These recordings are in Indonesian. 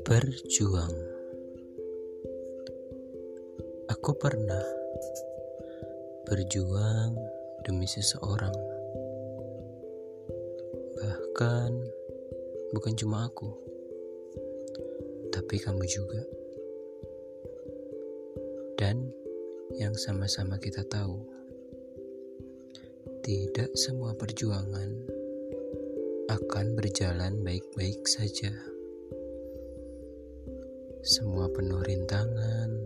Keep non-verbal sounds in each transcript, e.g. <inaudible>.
Berjuang. Aku pernah berjuang demi seseorang. Bahkan bukan cuma aku Tapi kamu juga. Dan yang sama-sama kita tahu Tidak semua perjuangan akan berjalan baik-baik saja. Semua penuh rintangan,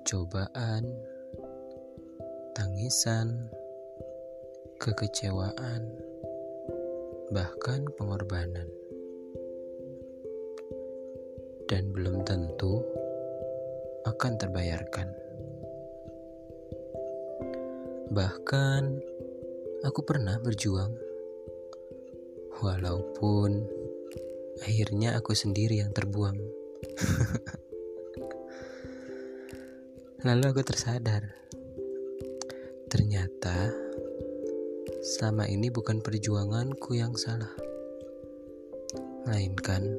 cobaan, tangisan, kekecewaan, bahkan pengorbanan. Dan belum tentu akan terbayarkan. Bahkan aku pernah berjuang, walaupun Akhirnya aku sendiri yang terbuang. <laughs> Lalu aku tersadar. Ternyata selama ini bukan perjuanganku yang salah. Melainkan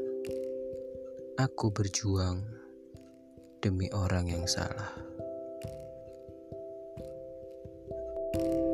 aku berjuang demi orang yang salah. thank you